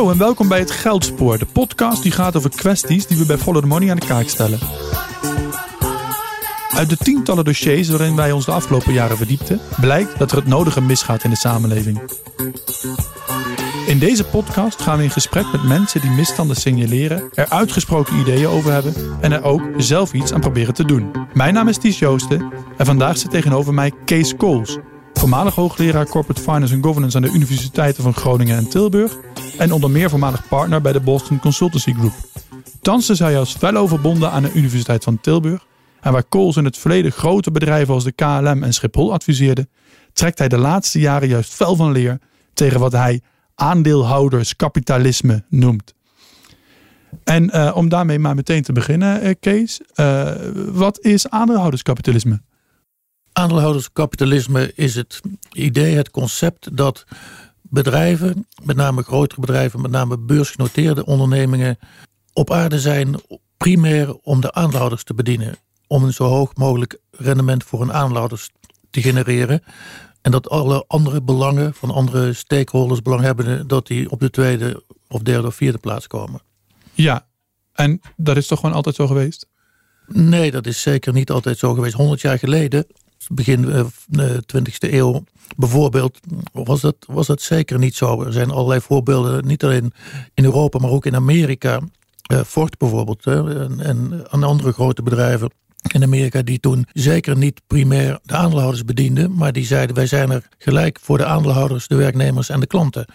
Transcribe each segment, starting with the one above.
Hallo en welkom bij het Geldspoor, de podcast die gaat over kwesties die we bij Follow the Money aan de kaak stellen. Uit de tientallen dossiers waarin wij ons de afgelopen jaren verdiepten, blijkt dat er het nodige misgaat in de samenleving. In deze podcast gaan we in gesprek met mensen die misstanden signaleren, er uitgesproken ideeën over hebben en er ook zelf iets aan proberen te doen. Mijn naam is Ties Joosten en vandaag zit tegenover mij Kees Kools, voormalig hoogleraar Corporate Finance and Governance aan de universiteiten van Groningen en Tilburg en onder meer voormalig partner bij de Boston Consultancy Group. Thans is hij als fellow verbonden aan de Universiteit van Tilburg en waar Kools in het verleden grote bedrijven als de KLM en Schiphol adviseerde, trekt hij de laatste jaren juist fel van leer tegen wat hij aandeelhouderskapitalisme noemt. En uh, om daarmee maar meteen te beginnen, uh, Kees, uh, wat is aandeelhouderskapitalisme? Aandeelhouderskapitalisme is het idee, het concept dat bedrijven, met name grotere bedrijven, met name beursgenoteerde ondernemingen, op aarde zijn primair om de aandeelhouders te bedienen. Om een zo hoog mogelijk rendement voor hun aandeelhouders te genereren. En dat alle andere belangen van andere stakeholders, belanghebbenden, dat die op de tweede of derde of vierde plaats komen. Ja, en dat is toch gewoon altijd zo geweest? Nee, dat is zeker niet altijd zo geweest. 100 jaar geleden, begin uh, de 20e eeuw, bijvoorbeeld, was dat, was dat zeker niet zo. Er zijn allerlei voorbeelden, niet alleen in Europa, maar ook in Amerika. Uh, Ford bijvoorbeeld en, en andere grote bedrijven in Amerika die toen zeker niet primair de aandeelhouders bedienden, maar die zeiden wij zijn er gelijk voor de aandeelhouders, de werknemers en de klanten.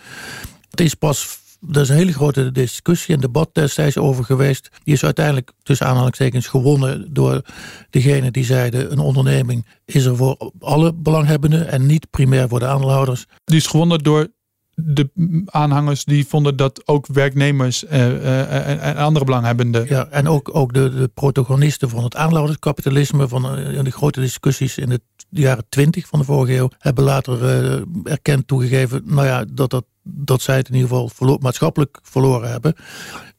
Het is pas, er is een hele grote discussie en debat destijds over geweest. Die is uiteindelijk tussen aanhalingstekens gewonnen door degene die zeiden een onderneming is er voor alle belanghebbenden en niet primair voor de aandeelhouders. Die is gewonnen door de aanhangers die vonden dat ook werknemers uh, uh, en, en, andere belanghebbenden. Ja, en ook, ook de, de protagonisten van het aandeelhouderskapitalisme, van uh, de grote discussies in de jaren twintig van de vorige eeuw, hebben later erkend toegegeven nou ja, dat, dat, dat zij het in ieder geval verlo maatschappelijk verloren hebben.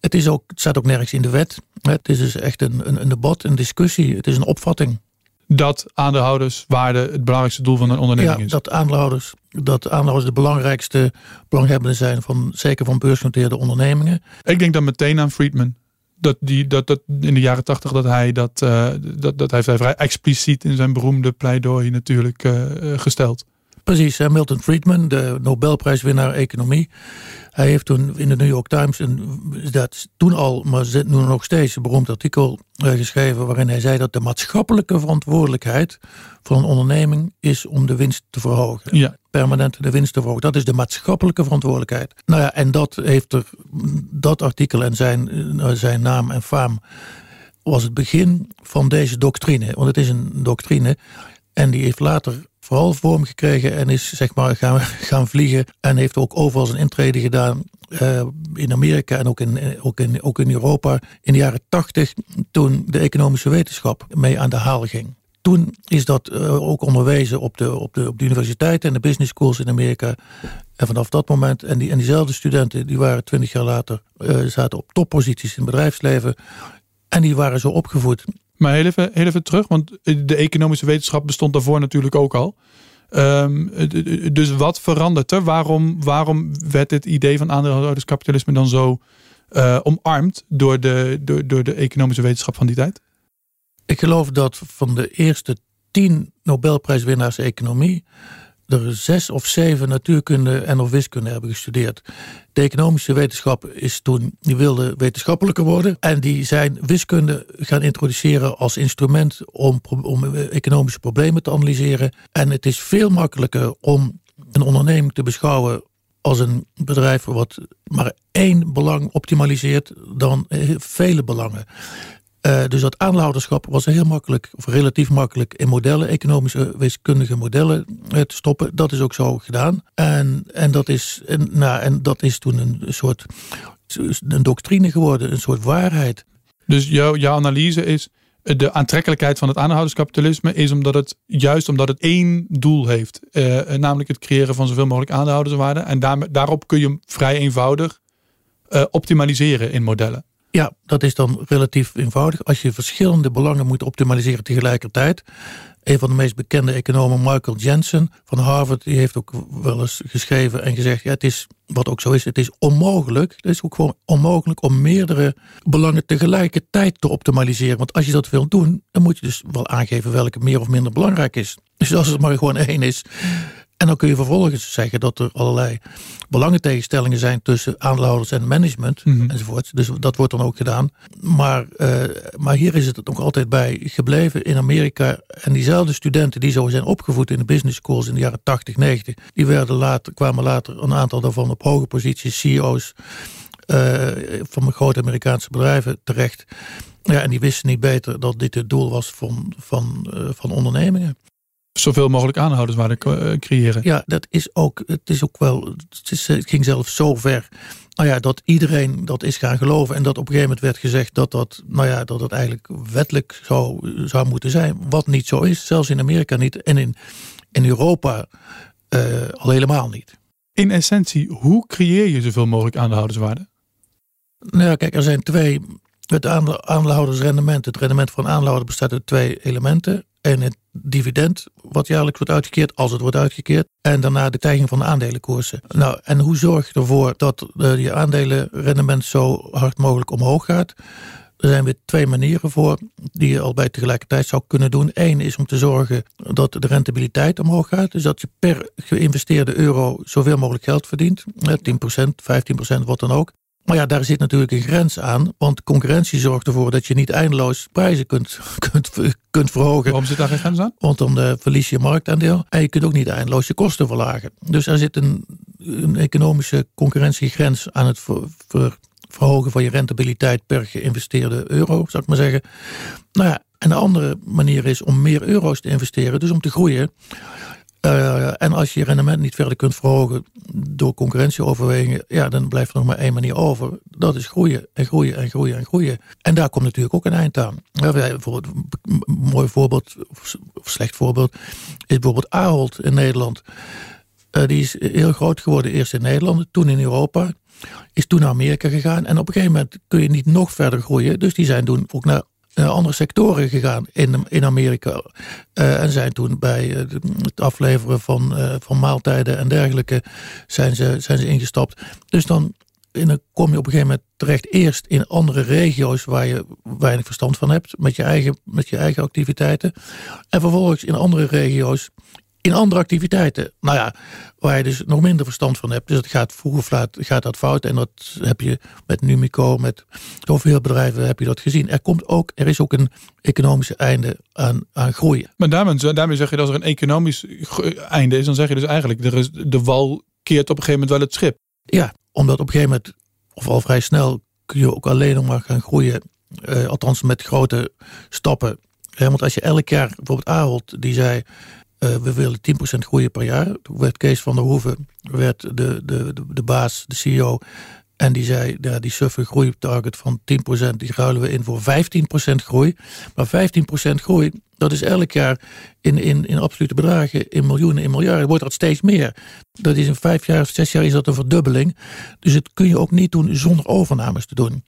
Het, is ook, het staat ook nergens in de wet. Het is dus echt een, een, een debat, een discussie, het is een opvatting dat aandeelhouderswaarde het belangrijkste doel van een onderneming ja, is. Dat aandeelhouders, dat aandeelhouders de belangrijkste belanghebbenden zijn, van, zeker van beursgenoteerde ondernemingen. Ik denk dan meteen aan Friedman. Dat, die, dat, dat in de jaren tachtig dat hij dat, uh, dat, dat heeft hij vrij expliciet in zijn beroemde pleidooi natuurlijk uh, gesteld. Precies, Milton Friedman, de Nobelprijswinnaar economie. Hij heeft toen in de New York Times, een, dat toen al, maar zit nu nog steeds, een beroemd artikel uh, geschreven. waarin hij zei dat de maatschappelijke verantwoordelijkheid van een onderneming is om de winst te verhogen. Ja. Permanent de winst te verhogen. Dat is de maatschappelijke verantwoordelijkheid. Nou ja, en dat heeft er, dat artikel en zijn, uh, zijn naam en faam. was het begin van deze doctrine. Want het is een doctrine. En die heeft later vooral vorm gekregen en is zeg maar gaan, gaan vliegen. En heeft ook overal zijn intrede gedaan uh, in Amerika en ook in, ook, in, ook in Europa in de jaren tachtig. Toen de economische wetenschap mee aan de haal ging. Toen is dat uh, ook onderwezen op de, op, de, op de universiteiten en de business schools in Amerika. En vanaf dat moment, en, die, en diezelfde studenten, die waren twintig jaar later, zaten op topposities in het bedrijfsleven. En die waren zo opgevoed maar heel even, even terug, want de economische wetenschap bestond daarvoor natuurlijk ook al. Um, dus wat verandert er? Waarom, waarom werd het idee van aandeelhouderskapitalisme dan zo uh, omarmd door de, door, door de economische wetenschap van die tijd? Ik geloof dat van de eerste tien Nobelprijswinnaars economie er zes of zeven natuurkunde en of wiskunde hebben gestudeerd. De economische wetenschap is toen, die wilde wetenschappelijker worden. En die zijn wiskunde gaan introduceren als instrument om, om economische problemen te analyseren. En het is veel makkelijker om een onderneming te beschouwen als een bedrijf wat maar één belang optimaliseert dan vele belangen. Uh, dus dat aandeelhouderschap was heel makkelijk, of relatief makkelijk, in modellen, economische wiskundige modellen uh, te stoppen. Dat is ook zo gedaan. En, en, dat, is, en, nou, en dat is toen een soort een doctrine geworden, een soort waarheid. Dus jouw, jouw analyse is, de aantrekkelijkheid van het aandeelhouderskapitalisme is omdat het juist omdat het één doel heeft. Uh, namelijk het creëren van zoveel mogelijk aandeelhouderswaarde. En daar, daarop kun je vrij eenvoudig optimaliseren in modellen. Ja, dat is dan relatief eenvoudig. Als je verschillende belangen moet optimaliseren tegelijkertijd. Een van de meest bekende economen, Michael Jensen van Harvard, die heeft ook wel eens geschreven en gezegd: ja, het is, wat ook zo is, het is onmogelijk. Het is ook gewoon onmogelijk om meerdere belangen tegelijkertijd te optimaliseren. Want als je dat wilt doen, dan moet je dus wel aangeven welke meer of minder belangrijk is. Dus als het maar gewoon één is, en dan kun je vervolgens zeggen dat er allerlei belangentegenstellingen zijn tussen aandeelhouders en management mm enzovoort. Dus dat wordt dan ook gedaan. Maar, uh, maar hier is het nog altijd bij gebleven in Amerika. En diezelfde studenten die zo zijn opgevoed in de business schools in de jaren 80, 90, die werden later, kwamen later een aantal daarvan op hoge posities, CEO's uh, van grote Amerikaanse bedrijven terecht. Ja, en die wisten niet beter dat dit het doel was van, van, uh, van ondernemingen zoveel mogelijk aanhouderswaarde eh, creëren. Ja, dat is ook, het is ook wel, het, is, het ging zelfs zo ver. Nou ja, dat iedereen dat is gaan geloven. En dat op een gegeven moment werd gezegd dat dat, nou ja, dat het eigenlijk wettelijk zou, zou moeten zijn. Wat niet zo is, zelfs in Amerika niet. En in, in Europa uh, al helemaal niet. In essentie, hoe creëer je zoveel mogelijk aandeelhouderswaarde? Nou ja, kijk, er zijn twee. Het aandeelhoudersrendement, het rendement van aandeelhouder bestaat uit twee elementen en het dividend wat jaarlijks wordt uitgekeerd, als het wordt uitgekeerd. En daarna de stijging van de aandelenkoersen. Nou, en hoe zorg je ervoor dat uh, je aandelenrendement zo hard mogelijk omhoog gaat? Er zijn weer twee manieren voor die je al bij tegelijkertijd zou kunnen doen. Eén is om te zorgen dat de rentabiliteit omhoog gaat. Dus dat je per geïnvesteerde euro zoveel mogelijk geld verdient. 10%, 15%, wat dan ook. Maar ja, daar zit natuurlijk een grens aan. Want concurrentie zorgt ervoor dat je niet eindeloos prijzen kunt, kunt, kunt verhogen. Waarom zit daar geen grens aan? Want dan uh, verlies je marktaandeel. En je kunt ook niet eindeloos je kosten verlagen. Dus er zit een, een economische concurrentiegrens aan het ver, verhogen van je rentabiliteit per geïnvesteerde euro, zou ik maar zeggen. Nou ja, en de andere manier is om meer euro's te investeren, dus om te groeien. En als je je rendement niet verder kunt verhogen door concurrentieoverwegingen, ja, dan blijft er nog maar één manier over. Dat is groeien en groeien en groeien en groeien. En daar komt natuurlijk ook een eind aan. Bijvoorbeeld, een mooi voorbeeld, of slecht voorbeeld, is bijvoorbeeld Ahold in Nederland. Uh, die is heel groot geworden, eerst in Nederland, toen in Europa. Is toen naar Amerika gegaan. En op een gegeven moment kun je niet nog verder groeien. Dus die zijn toen ook naar uh, andere sectoren gegaan in, in Amerika. Uh, en zijn toen bij uh, het afleveren van, van maaltijden en dergelijke zijn ze, zijn ze ingestapt. Dus dan, dan kom je op een gegeven moment terecht eerst in andere regio's waar je weinig verstand van hebt met je eigen, met je eigen activiteiten. En vervolgens in andere regio's in andere activiteiten. Nou ja, waar je dus nog minder verstand van hebt. Dus het gaat vroeg of laat gaat dat fout. En dat heb je met Numico, met zoveel bedrijven heb je dat gezien. Er, komt ook, er is ook een economische einde aan, aan groeien. Maar daarmee, daarmee zeg je dat er een economisch einde is, dan zeg je dus eigenlijk, er is, de wal keert op een gegeven moment wel het schip. Ja, omdat op een gegeven moment, of al vrij snel, kun je ook alleen nog maar gaan groeien. Uh, althans met grote stappen. want als je elk jaar, bijvoorbeeld Ahold, die zei... Uh, we willen 10% groeien per jaar. Toen werd Kees van der Hoeven werd de, de, de baas, de CEO. En die zei, ja, die suffe groeitarget van 10%, die ruilen we in voor 15% groei. Maar 15% groei, dat is elk jaar in, in, in absolute bedragen, in miljoenen, in miljarden, wordt dat steeds meer. Dat is in vijf jaar of zes jaar is dat een verdubbeling. Dus het kun je ook niet doen zonder overnames te doen.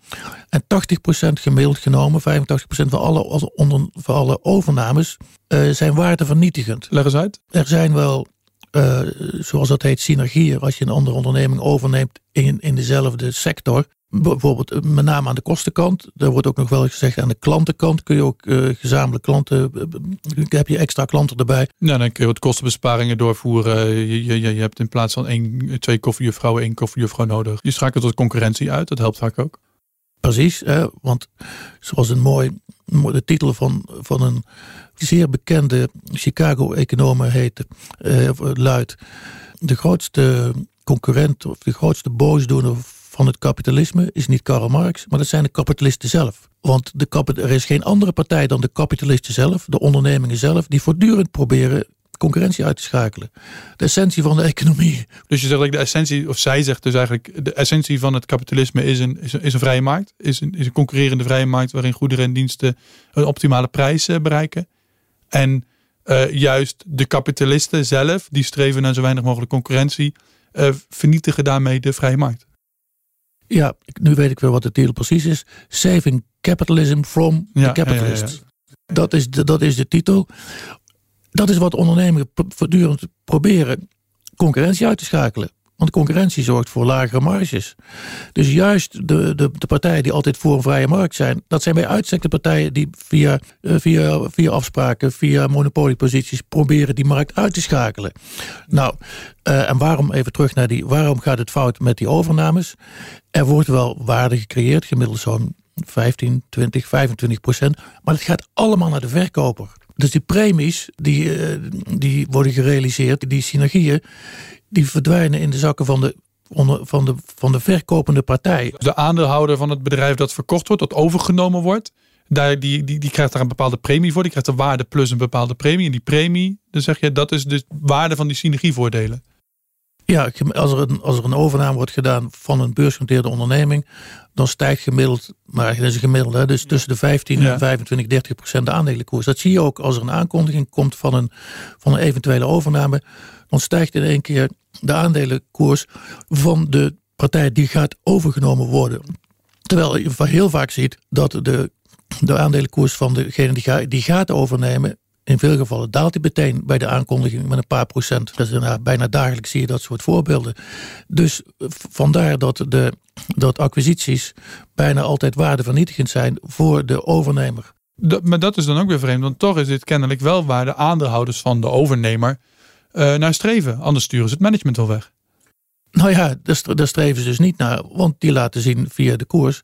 En 80% gemiddeld genomen, 85% van alle, onder, van alle overnames, uh, zijn waardevernietigend. Leg eens uit. Er zijn wel uh, zoals dat heet, synergieën. Als je een andere onderneming overneemt in, in dezelfde sector. Bijvoorbeeld eh, met name aan de kostenkant. Er wordt ook nog wel gezegd aan de klantenkant kun je ook uh, gezamenlijk klanten, heb je extra klanten erbij. Ja, dan kun je wat kostenbesparingen doorvoeren. Je, je, je hebt in plaats van één, twee koffiejuffrouwen één koffiejuffrouw nodig. Je schakelt tot concurrentie uit, dat helpt vaak ook. Precies, want zoals een mooi, de titel van, van een zeer bekende Chicago-econoom heet, uh, luidt, de grootste concurrent of de grootste boosdoener van het kapitalisme is niet Karl Marx, maar dat zijn de kapitalisten zelf. Want de er is geen andere partij dan de kapitalisten zelf, de ondernemingen zelf, die voortdurend proberen concurrentie uit te schakelen. De essentie van de economie. Dus je zegt dat de essentie, of zij zegt dus eigenlijk, de essentie van het kapitalisme is een, is een, is een vrije markt. Is een, is een concurrerende vrije markt waarin goederen en diensten een optimale prijs eh, bereiken. En uh, juist de kapitalisten zelf, die streven naar zo weinig mogelijk concurrentie, uh, vernietigen daarmee de vrije markt. Ja, nu weet ik weer wat de titel precies is. Saving Capitalism from the Capitalists. Dat, is de, dat is de titel. Dat is wat ondernemingen voortdurend proberen concurrentie uit te schakelen. Want concurrentie zorgt voor lagere marges. Dus juist de, de, de, partijen die altijd voor een vrije markt zijn, dat zijn bij uitstek de partijen die via, eh, via, via afspraken, via monopolieposities proberen die markt uit te schakelen. Nou, uh, en waarom even terug naar die, waarom gaat het fout met die overnames? Er wordt wel waarde gecreëerd, gemiddeld zo'n 15, 20, 25 procent. Maar het gaat allemaal naar de verkoper. Dus die premies die, uh, die worden gerealiseerd, die synergieën, die verdwijnen in de zakken van de, van de, van de verkopende partij. De aandeelhouder van het bedrijf dat verkocht wordt, dat overgenomen wordt, daar, die, die, die krijgt daar een bepaalde premie voor. Die krijgt de waarde plus een bepaalde premie. En die premie, dan zeg je, dat is de waarde van die synergievoordelen. Ja, als er, een, als er een overname wordt gedaan van een beursgenoteerde onderneming, dan stijgt gemiddeld, maar dat is een gemiddelde, dus tussen de 15 en 25, 30 procent de aandelenkoers. Dat zie je ook als er een aankondiging komt van een, van een eventuele overname dan stijgt in één keer de aandelenkoers van de partij die gaat overgenomen worden. Terwijl je heel vaak ziet dat de, de aandelenkoers van degene die, ga, die gaat overnemen in veel gevallen daalt die meteen bij de aankondiging met een paar procent. Dat is bijna dagelijks zie je dat soort voorbeelden. Dus vandaar dat, de, dat acquisities bijna altijd waardevernietigend zijn voor de overnemer. maar dat is dan ook weer vreemd, want toch is dit kennelijk wel waar de aandeelhouders van de overnemer uh, naar streven. Anders sturen ze het management wel weg. Nou ja, daar streven ze dus niet naar. Want die laten zien via de koers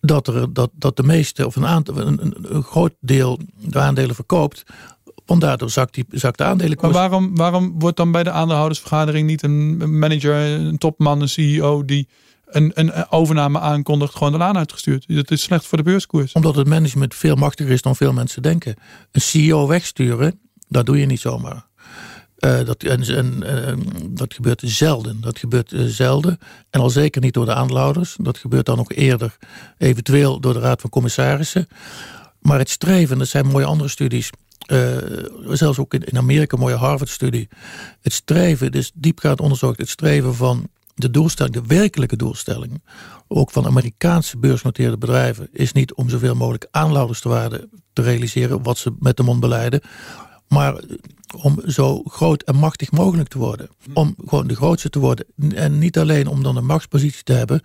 dat, er, dat, dat de meeste of een, aantal, een, een, groot deel de aandelen verkoopt. Want daardoor zakt, die, zakt de aandelenkoers. Maar waarom, waarom wordt dan bij de aandeelhoudersvergadering niet een manager, een topman, een CEO die een, een overname aankondigt, gewoon de laan uitgestuurd? Dat is slecht voor de beurskoers. Omdat het management veel machtiger is dan veel mensen denken. Een CEO wegsturen, dat doe je niet zomaar. Uh, dat, en, en uh, dat gebeurt zelden. Dat gebeurt uh, zelden. En al zeker niet door de aandeelhouders. Dat gebeurt dan nog eerder, eventueel door de Raad van Commissarissen. Maar het streven, dat zijn mooie andere studies. Zelfs ook in, Amerika, mooie Harvard-studie. Het streven, dus diepgaand onderzocht, het streven van de doelstelling, de werkelijke doelstelling, ook van Amerikaanse beursgenoteerde bedrijven, is niet om zoveel mogelijk aandeelhouders te te realiseren, wat ze met de mond beleiden, maar om zo groot en machtig mogelijk te worden. Om gewoon de grootste te worden. En niet alleen om dan een machtspositie te hebben.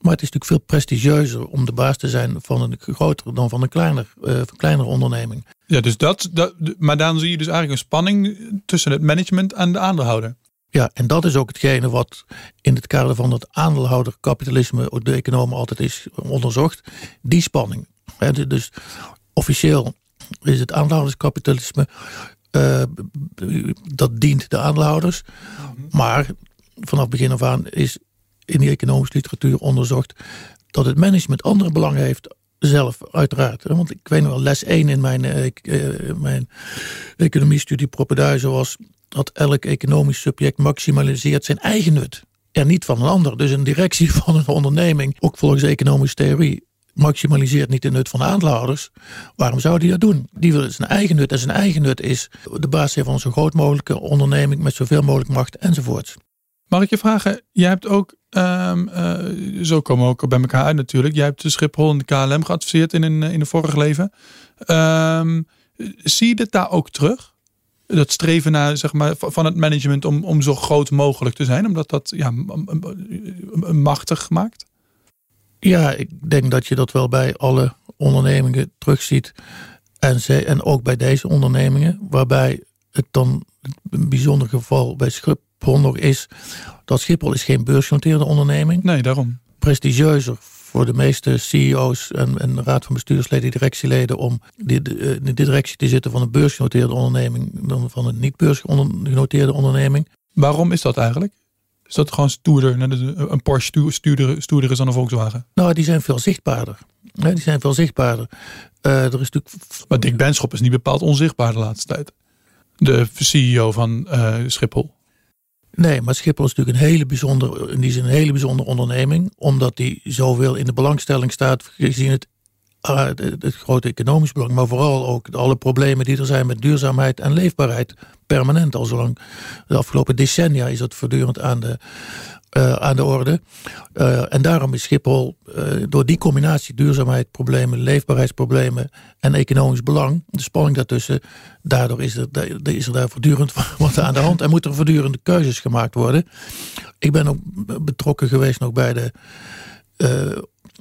Maar het is natuurlijk veel prestigieuzer om de baas te zijn van een groter dan van een kleiner, uh, kleinere onderneming. Ja, dus dat, dat, maar dan zie je dus eigenlijk een spanning tussen het management en de aandeelhouder. Ja, en dat is ook hetgene wat in het kader van het aandeelhouderkapitalisme de economen altijd is onderzocht. Die spanning. dus officieel is het aandeelhouderskapitalisme. Uh, dat dient de aandeelhouders. Maar vanaf begin af aan is in die economische literatuur onderzocht dat het management andere belangen heeft zelf, uiteraard. Want ik weet nog wel, les 1 in mijn, uh, uh, mijn economiestudie Propeduizen was dat elk economisch subject maximaliseert zijn eigen nut. En niet van een ander. Dus een directie van een onderneming, ook volgens economische theorie, maximaliseert niet de nut van de. Waarom zou die dat doen? Die wil zijn eigen nut. En zijn eigen nut is de basis van een zo groot mogelijke onderneming met zoveel mogelijk macht enzovoorts. Mag ik je vragen, jij hebt ook, um, uh, zo komen we ook bij elkaar uit natuurlijk. Jij hebt de Schiphol en de KLM geadviseerd in een, in een vorig leven. Um, zie je dit daar ook terug? Dat streven naar, zeg maar, van het management om, om zo groot mogelijk te zijn, omdat dat ja, machtig maakt? Ja, ik denk dat je dat wel bij alle ondernemingen terugziet. En, ze, en ook bij deze ondernemingen, waarbij het dan een bijzonder geval bij Schiphol nog is. Dat Schiphol is geen beursgenoteerde onderneming. Nee, daarom. Prestigieuzer voor de meeste CEO's en, en raad van bestuursleden, directieleden om in de, directie te zitten van een beursgenoteerde onderneming dan van een niet beursgenoteerde onderneming. Waarom is dat eigenlijk? Is dat gewoon stoerder? Een Porsche stoerder, stoerder is dan een Volkswagen? Nou, die zijn veel zichtbaarder. die zijn veel zichtbaarder. Uh, er is natuurlijk... Maar Dick Benschop is niet bepaald onzichtbaar de laatste tijd. De CEO van uh, Schiphol. Nee, maar Schiphol is natuurlijk een hele bijzondere, die is een hele bijzondere onderneming. Omdat die zoveel in de belangstelling staat gezien het, uh, het, grote economisch belang. Maar vooral ook alle problemen die er zijn met duurzaamheid en leefbaarheid permanent al zolang. De afgelopen decennia is dat voortdurend aan de, uh, aan de orde. Uh, en daarom is Schiphol uh, door die combinatie duurzaamheidsproblemen, leefbaarheidsproblemen en economisch belang, de spanning daartussen, daardoor is er, is er daar voortdurend wat aan de hand en moeten er voortdurende keuzes gemaakt worden. Ik ben ook betrokken geweest nog bij de,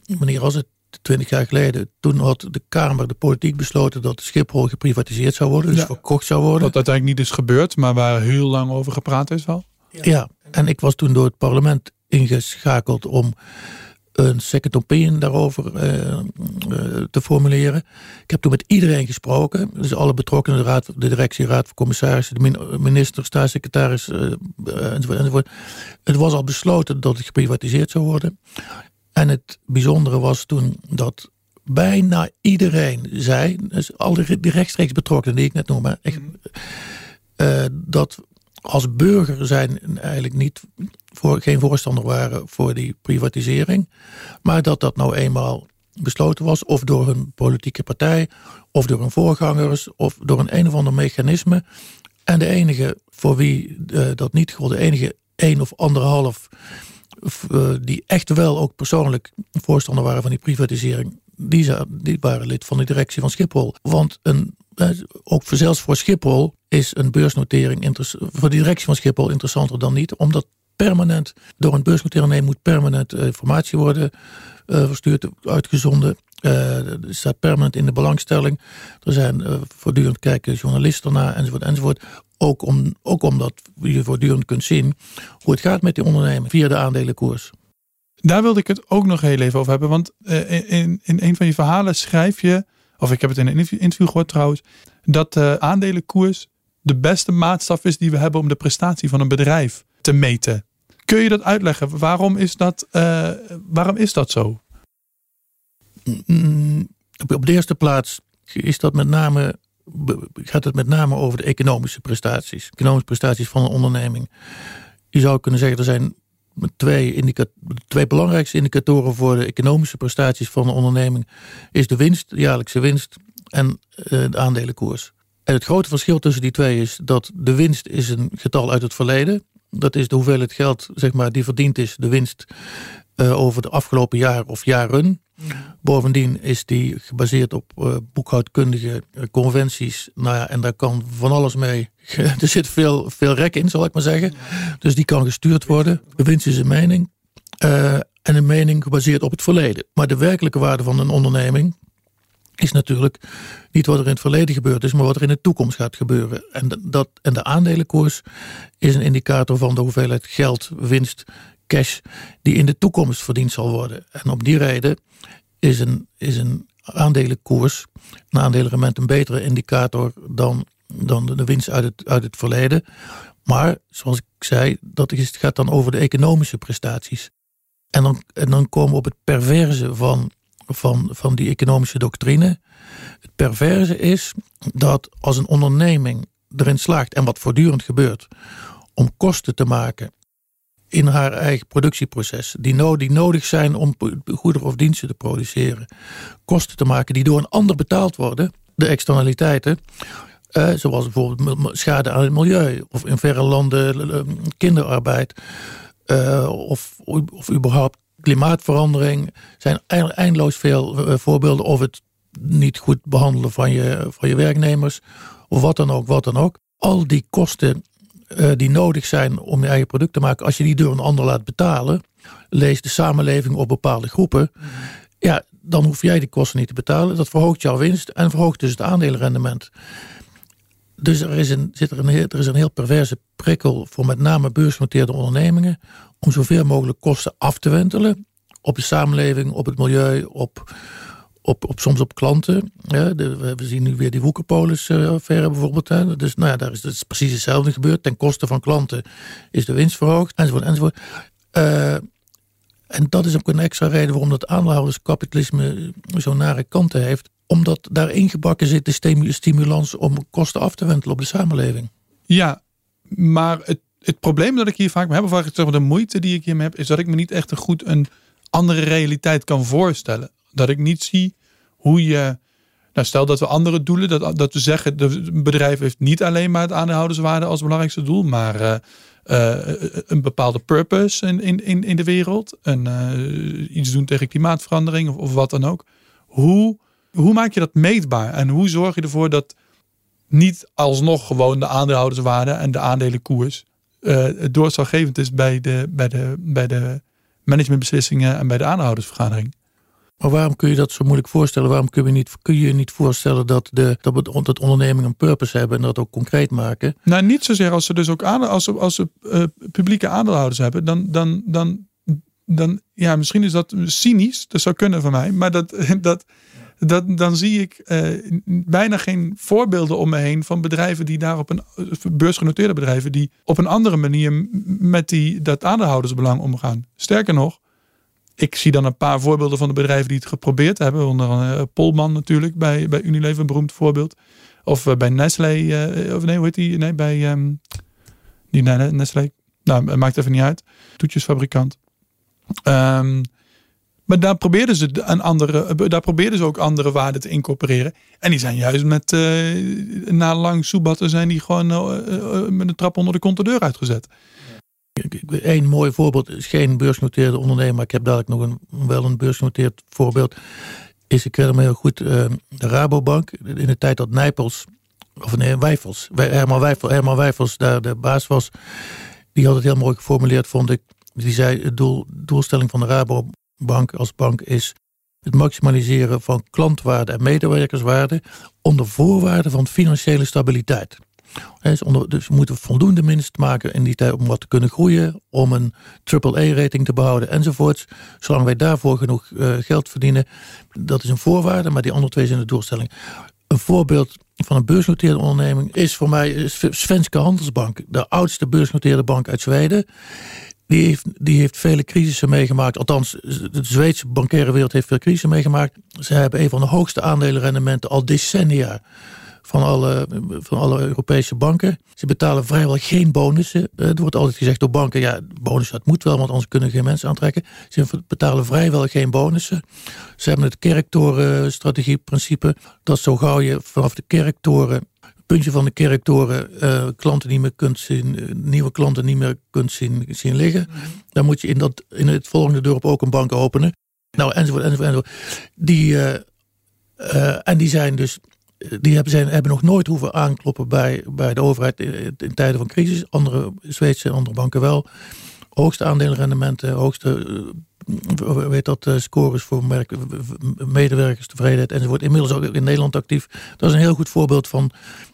wanneer was het, twintig jaar geleden, toen had de Kamer, de politiek besloten dat Schiphol geprivatiseerd zou worden, dus ja, verkocht zou worden. Wat uiteindelijk niet is gebeurd, maar waar heel lang over gepraat is al. Ja, en ik was toen door het parlement ingeschakeld om een second opinion daarover uh, uh, te formuleren. Ik heb toen met iedereen gesproken. Dus alle betrokkenen, de, raad, de directie, raad van commissarissen, de minister, staatssecretaris uh, enzovoort, enzovoort. Het was al besloten dat het geprivatiseerd zou worden. En het bijzondere was toen dat bijna iedereen zei, dus al die rechtstreeks betrokkenen die ik net noemde, echt, dat als burger zijn eigenlijk niet voor, geen voorstander waren voor die privatisering. Maar dat dat nou eenmaal besloten was, of door een politieke partij, of door hun voorgangers, of door een een of ander mechanisme. En de enige voor wie uh, dat niet gold, de enige één of anderhalf, die echt wel ook persoonlijk voorstander waren van die privatisering, die, die waren lid van de directie van Schiphol. Want een ook voor, zelfs voor Schiphol is een beursnotering voor de directie van Schiphol interessanter dan niet. Omdat permanent door een beursnotering moet permanent eh, informatie worden verstuurd, uitgezonden. Uh, staat permanent in de belangstelling. Er zijn voortdurend kijken journalisten naar enzovoort enzovoort. Ook, om, ook omdat je voortdurend kunt zien hoe het gaat met die onderneming via de aandelenkoers. Daar wilde ik het ook nog heel even over hebben. Want in, in een van je verhalen schrijf je of ik heb het in een interview gehoord trouwens, dat de aandelenkoers de beste maatstaf is die we hebben om de prestatie van een bedrijf te meten. Kun je dat uitleggen? Waarom is dat, uh, waarom is dat zo? Mm, op de eerste plaats is dat met name, gaat het met name over de economische prestaties. Economische prestaties van een onderneming. Je zou kunnen zeggen, er zijn twee, twee belangrijkste indicatoren voor de economische prestaties van een onderneming is de winst, de jaarlijkse winst en uh, de aandelenkoers. En het grote verschil tussen die twee is dat de winst is een getal uit het verleden. Dat is de hoeveelheid geld zeg maar, die verdiend is, de winst uh, over de afgelopen jaar of jaren. Bovendien is die gebaseerd op uh, boekhoudkundige conventies. Nou ja, en daar kan van alles mee. er zit veel, veel rek in, zal ik maar zeggen. Dus die kan gestuurd worden. De winst is een mening. Uh, en een mening gebaseerd op het verleden. Maar de werkelijke waarde van een onderneming is natuurlijk niet wat er in het verleden gebeurd is, maar wat er in de toekomst gaat gebeuren. En, dat, en de aandelenkoers is een indicator van de hoeveelheid geld, winst, cash die in de toekomst verdiend zal worden. En op die reden is een, is een aandelenkoers, een aandelenrement een betere indicator dan, dan de winst uit het, uit het verleden. Maar zoals ik zei, dat is, gaat dan over de economische prestaties. En dan, en dan komen we op het perverse van, van, van die economische doctrine. Het perverse is dat als een onderneming erin slaagt, en wat voortdurend gebeurt, om kosten te maken in haar eigen productieproces, die, die nodig zijn om goederen of diensten te produceren, kosten te maken die door een ander betaald worden, de externaliteiten, eh, zoals bijvoorbeeld schade aan het milieu. Of in verre landen eh, kinderarbeid. Uh, of, of überhaupt klimaatverandering, zijn eindeloos veel uh, voorbeelden of het niet goed behandelen van je, van je werknemers. Of wat dan ook, wat dan ook. Al die kosten uh, die nodig zijn om je eigen product te maken, als je die door een ander laat betalen, lees de samenleving op bepaalde groepen, ja, dan hoef jij die kosten niet te betalen. Dat verhoogt jouw winst en verhoogt dus het aandelenrendement. Dus er is, een, zit er, een, er is een heel perverse prikkel voor met name beursgenoteerde ondernemingen om zoveel mogelijk kosten af te wentelen op de samenleving, op het milieu, op, op, op, soms op klanten. We zien nu weer die Woekerpolis-affaire bijvoorbeeld. Hè. Dus nou ja, daar is, precies hetzelfde gebeurd. Ten koste van klanten is de winst verhoogd, enzovoort, enzovoort. Uh, en dat is ook een extra reden waarom dat aandeelhouderskapitalisme zo'n nare kanten heeft. Omdat daar ingebakken zit de stimulans om kosten af te wentelen op de samenleving. Ja, maar het, het probleem dat ik hier vaak mee heb, of maar de moeite die ik hiermee heb, is dat ik me niet echt een goed een andere realiteit kan voorstellen dat ik niet zie hoe je Nou, stel dat we andere doelen, dat, dat we zeggen, het bedrijf heeft niet alleen maar het aandeelhouderswaarde als belangrijkste doel, maar uh, uh, een bepaalde purpose in, in, in de wereld. En uh, iets doen tegen klimaatverandering of, of wat dan ook. Hoe, hoe maak je dat meetbaar? En hoe zorg je ervoor dat niet alsnog gewoon de aandeelhouderswaarde en de aandelenkoers uh, doorslaggevend is bij de, bij, de, bij de managementbeslissingen en bij de aandeelhoudersvergadering? Maar waarom kun je dat zo moeilijk voorstellen? Waarom kun je niet, kun je niet voorstellen dat, de, dat, dat ondernemingen een purpose hebben en dat ook concreet maken? Nou, niet zozeer als ze dus ook aan, als als ze uh, publieke aandeelhouders hebben, dan, dan, dan, dan, ja, misschien is dat cynisch, dat zou kunnen van mij, maar dat, dat, dat, dan zie ik uh, bijna geen voorbeelden om me heen van bedrijven die daar op een beursgenoteerde bedrijven die op een andere manier met die, dat aandeelhoudersbelang omgaan. Sterker nog, ik zie dan een paar voorbeelden van de bedrijven die het geprobeerd hebben. Onder andere uh, Polman natuurlijk, bij, bij Unilever, een beroemd voorbeeld. Of uh, bij Nestlé, uh, of nee, hoe heet die? Nee, bij um, die, Nestlé. Nou, maakt even niet uit. Toetjesfabrikant. Um, maar daar probeerden ze een andere, daar probeerden ze ook andere waarden te incorporeren. En die zijn juist met na lang soebatten zijn die gewoon met een trap onder de contadeur uitgezet. Een mooi voorbeeld is geen beursgenoteerde ondernemer. Ik heb dadelijk nog een, wel een beursgenoteerd voorbeeld. Is, ik herinner me heel goed, uh, de Rabobank. In de tijd dat Nijpels, of nee, Wijfels. Herman, Wijfels, Herman Wijfels daar de baas was. Die had het heel mooi geformuleerd, vond ik. Die zei, de doel, doelstelling van de Rabobank als bank is het maximaliseren van klantwaarde en medewerkerswaarde onder voorwaarden van financiële stabiliteit. Dus we moeten voldoende winst maken in die tijd om wat te kunnen groeien, om een AAA-rating te behouden enzovoorts. Zolang wij daarvoor genoeg uh, geld verdienen, dat is een voorwaarde, maar die andere twee zijn de doelstelling. Een voorbeeld van een beursgenoteerde onderneming is voor mij Svenska Handelsbank, de oudste beursgenoteerde bank uit Zweden. Die heeft, die heeft vele crisissen meegemaakt. Althans, de Zweedse bankaire wereld heeft veel crisissen meegemaakt. Ze hebben een van de hoogste aandelenrendementen al decennia van alle, van alle Europese banken. Ze betalen vrijwel geen bonussen. Eh, er wordt altijd gezegd door banken, ja, bonus dat moet wel, want anders kunnen geen mensen aantrekken. Ze betalen vrijwel geen bonussen. Ze hebben het kerktorenstrategieprincipe, dat zo gauw je vanaf de kerktoren puntje van de kerktoren uh, klanten niet meer kunt zien, eh, nieuwe klanten niet meer kunt zien, zien liggen. Dan moet je in, dat, in het volgende dorp ook een bank openen. Nou, enzovoort, enzovoort, enzovoort. Die, en die zijn dus die hebben, zijn, hebben nog nooit hoeven aankloppen bij, bij de overheid in, in tijden van crisis. Andere Zweedse en andere banken wel. Hoogste aandelenrendementen, hoogste weet dat, uh, scores voor merk, medewerkerstevredenheid enzovoort. Inmiddels ook in Nederland actief. Dat is een heel goed voorbeeld van,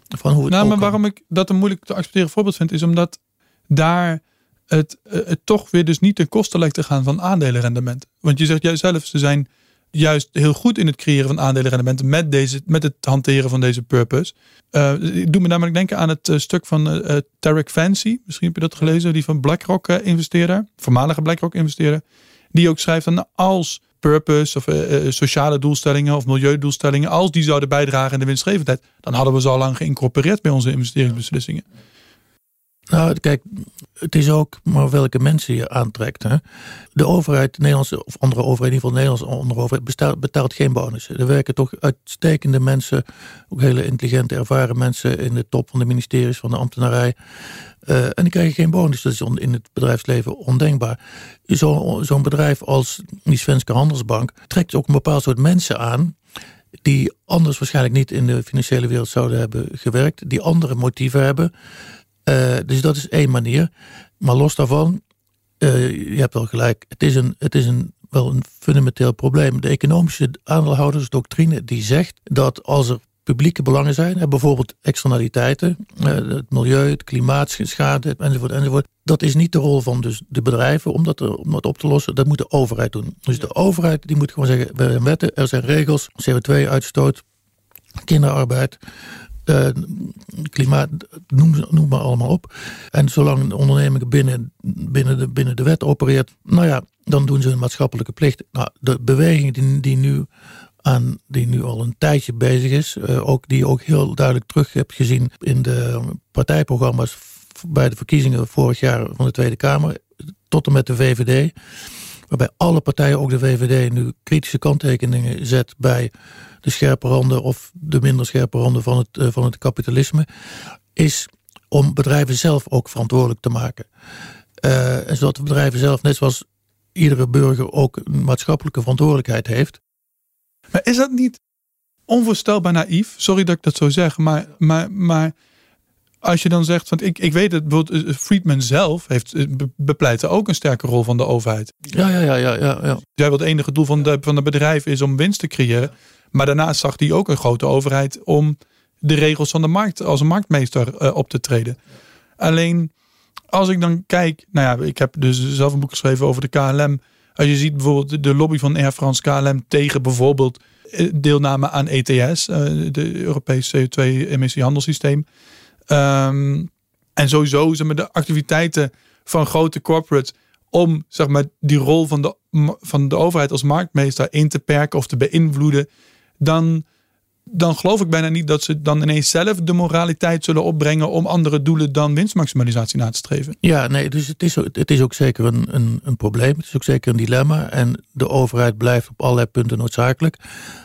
van hoe het Nou, maar waarom ik dat een moeilijk te accepteren voorbeeld vind, is omdat daar het, het toch weer dus niet ten koste lijkt te gaan van aandelenrendement. Want je zegt juist zelf, ze zijn juist heel goed in het creëren van aandelenrendementen met, deze, met het hanteren van deze purpose. Uh, ik doe me namelijk denken aan het uh, stuk van uh, Tarek Fancy. Misschien heb je dat gelezen, die van BlackRock investeerder, voormalige BlackRock investeerder. Die ook schrijft van als purpose of sociale doelstellingen of milieudoelstellingen, als die zouden bijdragen in de winstgevendheid, dan hadden we ze al lang geïncorporeerd bij onze investeringsbeslissingen. Nou, kijk, het is ook maar welke mensen je aantrekt. Hè? De overheid, de Nederlandse of andere overheid, in ieder geval de Nederlandse onderoverheid, betaalt, betaalt geen bonussen. Er werken toch uitstekende mensen, ook hele intelligente, ervaren mensen in de top van de ministeries, van de ambtenarij. Uh, en die krijgen geen bonus. Dat is in het bedrijfsleven ondenkbaar. Zo'n zo bedrijf als die Svenska Handelsbank trekt ook een bepaald soort mensen aan die anders waarschijnlijk niet in de financiële wereld zouden hebben gewerkt, die andere motieven hebben. Uh, dus dat is één manier. Maar los daarvan, uh, je hebt wel gelijk, het is, een, het is een, wel een fundamenteel probleem. De economische aandeelhoudersdoctrine die zegt dat als er publieke belangen zijn, bijvoorbeeld externaliteiten, uh, het milieu, het klimaat, schade enzovoort, enzovoort. Dat is niet de rol van dus de bedrijven om dat, om dat op te lossen. Dat moet de overheid doen. Dus de overheid die moet gewoon zeggen, er zijn wetten, er zijn regels, CO2-uitstoot, kinderarbeid, uh, klimaat, noem, maar allemaal op. En zolang een onderneming binnen, binnen, de, binnen de wet opereert, nou ja, dan doen ze hun maatschappelijke plicht. Nou, de beweging die, die, nu, aan, die nu al een tijdje bezig is, uh, ook, die je ook heel duidelijk terug hebt gezien in de partijprogramma's bij de verkiezingen vorig jaar van de Tweede Kamer, tot en met de VVD. Waarbij alle partijen, ook de VVD, nu kritische kanttekeningen zet bij de scherpe randen of de minder scherpe randen van het, van het kapitalisme, is om bedrijven zelf ook verantwoordelijk te maken. en zodat de bedrijven zelf, net zoals iedere burger, ook een maatschappelijke verantwoordelijkheid heeft. Maar is dat niet onvoorstelbaar naïef? Sorry dat ik dat zo zeg, maar, maar, maar als je dan zegt, want ik, ik weet het, bijvoorbeeld eh, Friedman zelf heeft eh, bepleitte ook een sterke rol van de overheid. Ja, ja, ja, ja, ja. ja. Jij het enige doel van de, van de bedrijf is om winst te creëren. Maar daarnaast zag hij ook een grote overheid om de regels van de markt als marktmeester uh, op te treden. Alleen als ik dan kijk, nou ja, ik heb dus zelf een boek geschreven over de KLM. Als je ziet bijvoorbeeld de lobby van Air France KLM tegen bijvoorbeeld deelname aan ETS, de Europese CO2-emissiehandelssysteem. Um, en sowieso zeg maar, de activiteiten van grote corporates om zeg maar, die rol van de, van de overheid als marktmeester in te perken of te beïnvloeden, dan, dan geloof ik bijna niet dat ze dan ineens zelf de moraliteit zullen opbrengen om andere doelen dan winstmaximalisatie na te streven. Ja, nee, dus het is, het is ook zeker een, een, een probleem. Het is ook zeker een dilemma. En de overheid blijft op allerlei punten noodzakelijk.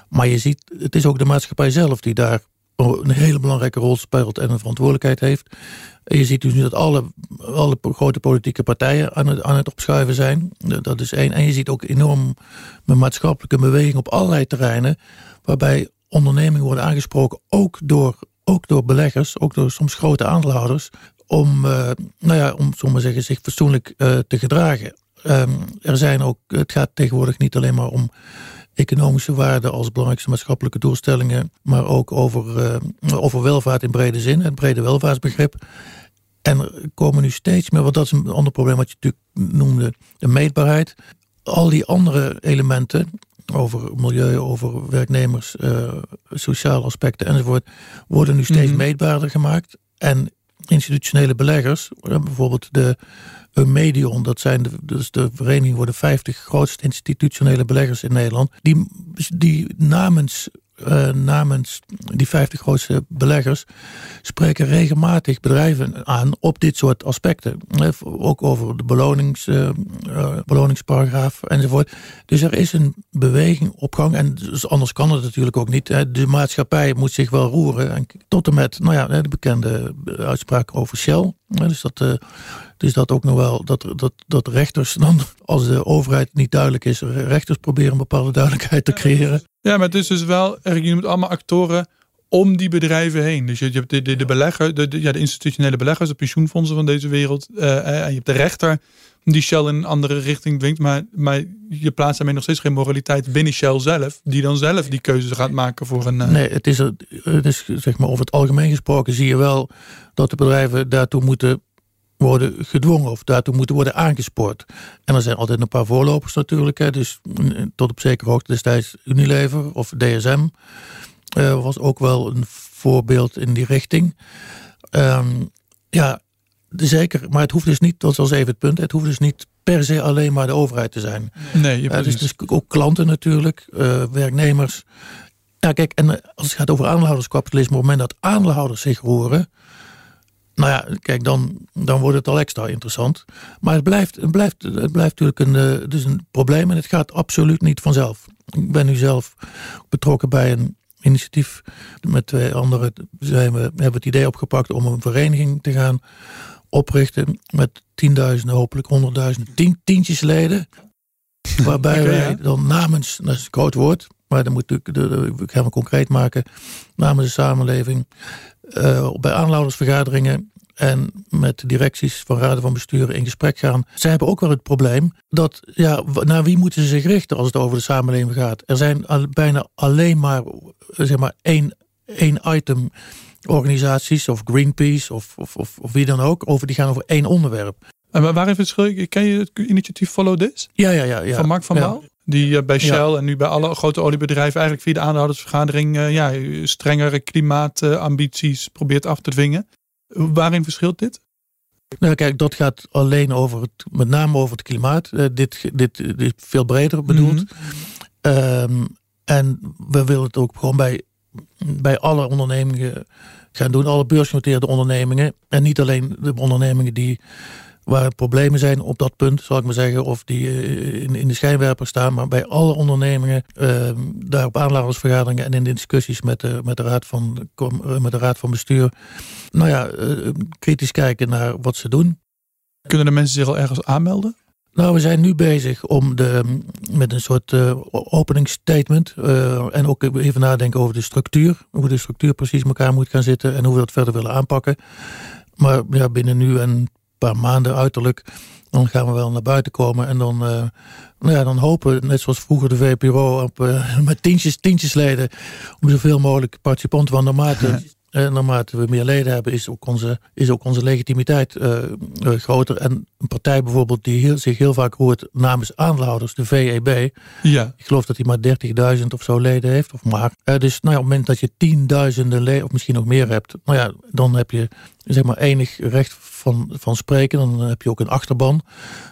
Maar je ziet, het is ook de maatschappij zelf die daar een hele belangrijke rol speelt en een verantwoordelijkheid heeft. je ziet dus nu dat alle, alle grote politieke partijen aan het, aan het opschuiven zijn. Dat is één. En je ziet ook enorm een maatschappelijke beweging op allerlei terreinen. Waarbij ondernemingen worden aangesproken, ook door, ook door beleggers, ook door soms grote aandeelhouders. Om, uh, nou ja, om zomaar zeggen, zich fatsoenlijk uh, te gedragen. Um, er zijn ook, het gaat tegenwoordig niet alleen maar om economische waarden als belangrijkste maatschappelijke doelstellingen, maar ook over, uh, over welvaart in brede zin, het brede welvaartsbegrip. En er komen nu steeds meer, want dat is een ander probleem wat je natuurlijk noemde, de meetbaarheid. Al die andere elementen over milieu, over werknemers, uh, sociale aspecten enzovoort, worden nu steeds mhm. meetbaarder gemaakt. En institutionele beleggers, bijvoorbeeld de Medion, dat zijn de, dus de vereniging voor de 50 grootste institutionele beleggers in Nederland, die, die namens uh, namens die 50 grootste beleggers spreken regelmatig bedrijven aan op dit soort aspecten. Ook over de belonings, uh, beloningsparagraaf enzovoort. Dus er is een beweging op gang. En dus anders kan het natuurlijk ook niet. De maatschappij moet zich wel roeren. En tot en met nou ja, de bekende uitspraak over Shell. Dus dat, dus dat ook nog wel, dat, dat, dat rechters dan, als de overheid niet duidelijk is, rechters proberen een bepaalde duidelijkheid te creëren. Ja, maar het is dus wel, je moet allemaal actoren om die bedrijven heen. Dus je, hebt de, de, de belegger, de, de, ja, de institutionele beleggers, de pensioenfondsen van deze wereld. Uh, en je hebt de rechter die Shell in een andere richting dwingt. Maar, maar je plaatst daarmee nog steeds geen moraliteit binnen Shell zelf. Die dan zelf die keuzes gaat maken voor een... Uh... Nee, het is, het is zeg maar over het algemeen gesproken zie je wel dat de bedrijven daartoe moeten worden gedwongen of daartoe moeten worden aangespoord. En er zijn altijd een paar voorlopers natuurlijk. Hè, dus mm, tot op zekere hoogte destijds Unilever of DSM uh, was ook wel een voorbeeld in die richting. Um, ja, zeker. Maar het hoeft dus niet, dat was even het punt, het hoeft dus niet per se alleen maar de overheid te zijn. Nee, je uh, dus, dus ook klanten natuurlijk, uh, werknemers. Ja, kijk, en als het gaat over aandeelhouderskapitalisme, op het moment dat aandeelhouders zich roeren, nou ja, kijk, dan, dan wordt het al extra interessant. Maar het blijft, het blijft, het blijft natuurlijk een, dus een probleem en het gaat absoluut niet vanzelf. Ik ben nu zelf betrokken bij een initiatief met twee anderen. Zijn we, hebben het idee opgepakt om een vereniging te gaan oprichten met tienduizenden, hopelijk honderdduizenden, tien, tientjes leden. Waarbij wij dan namens, dat is een groot woord, maar dan moet we gaan we concreet maken, namens de samenleving uh, bij aanloudersvergaderingen en met directies van raden van bestuur in gesprek gaan. Zij hebben ook wel het probleem dat, ja, naar wie moeten ze zich richten als het over de samenleving gaat? Er zijn al, bijna alleen maar, zeg maar, één, één item organisaties of Greenpeace of, of, of, of, wie dan ook, over, die gaan over één onderwerp. En waar heeft het verschil? Ken je het initiatief Follow This? Ja, ja, ja. ja. Van Mark van Baal? Die eh, bij Shell en nu bij alle grote oliebedrijven eigenlijk via de aandeelhoudersvergadering uh, ja, strengere klimaatambities probeert af te dwingen. Waarin verschilt dit? Nou, kijk, dat gaat alleen over het, met name over het klimaat. Uh, dit, dit, dit, is veel breder bedoeld. Mm -hmm. en we willen het ook gewoon bij, bij alle ondernemingen gaan doen, alle beursgenoteerde ondernemingen. En niet alleen de ondernemingen die waar problemen zijn op dat punt, zal ik maar zeggen, of die eh, in, in de schijnwerper staan. Maar bij alle ondernemingen, uh, daar op aanladersvergaderingen en in de discussies met de, met, de raad van, met de raad van bestuur, nou ja, kritisch kijken naar wat ze doen. Kunnen de mensen zich al ergens aanmelden? Nou, we zijn nu bezig om de, met een soort uh, openingsstatement. Uh, en ook even nadenken over de structuur. Hoe de structuur precies elkaar moet gaan zitten. En hoe we dat verder willen aanpakken. Maar ja, binnen nu en paar maanden uiterlijk. Dan gaan we wel naar buiten komen. En dan, uh, nou ja, dan hopen, net zoals vroeger de VPRO, op, met tientjes, tientjes leden. Om zoveel mogelijk participanten van naarmate En naarmate we meer leden hebben, is ook onze, is ook onze legitimiteit uh, groter. En een partij bijvoorbeeld die heel, zich heel vaak hoort namens aandeelhouders, de VEB. Ja. Ik geloof dat hij maar 30.000 of zo leden heeft, of maar. Uh, dus nou ja, op het moment dat je tienduizenden leden, of misschien nog meer hebt, nou ja, dan heb je zeg maar enig recht van, van spreken. Dan heb je ook een achterban.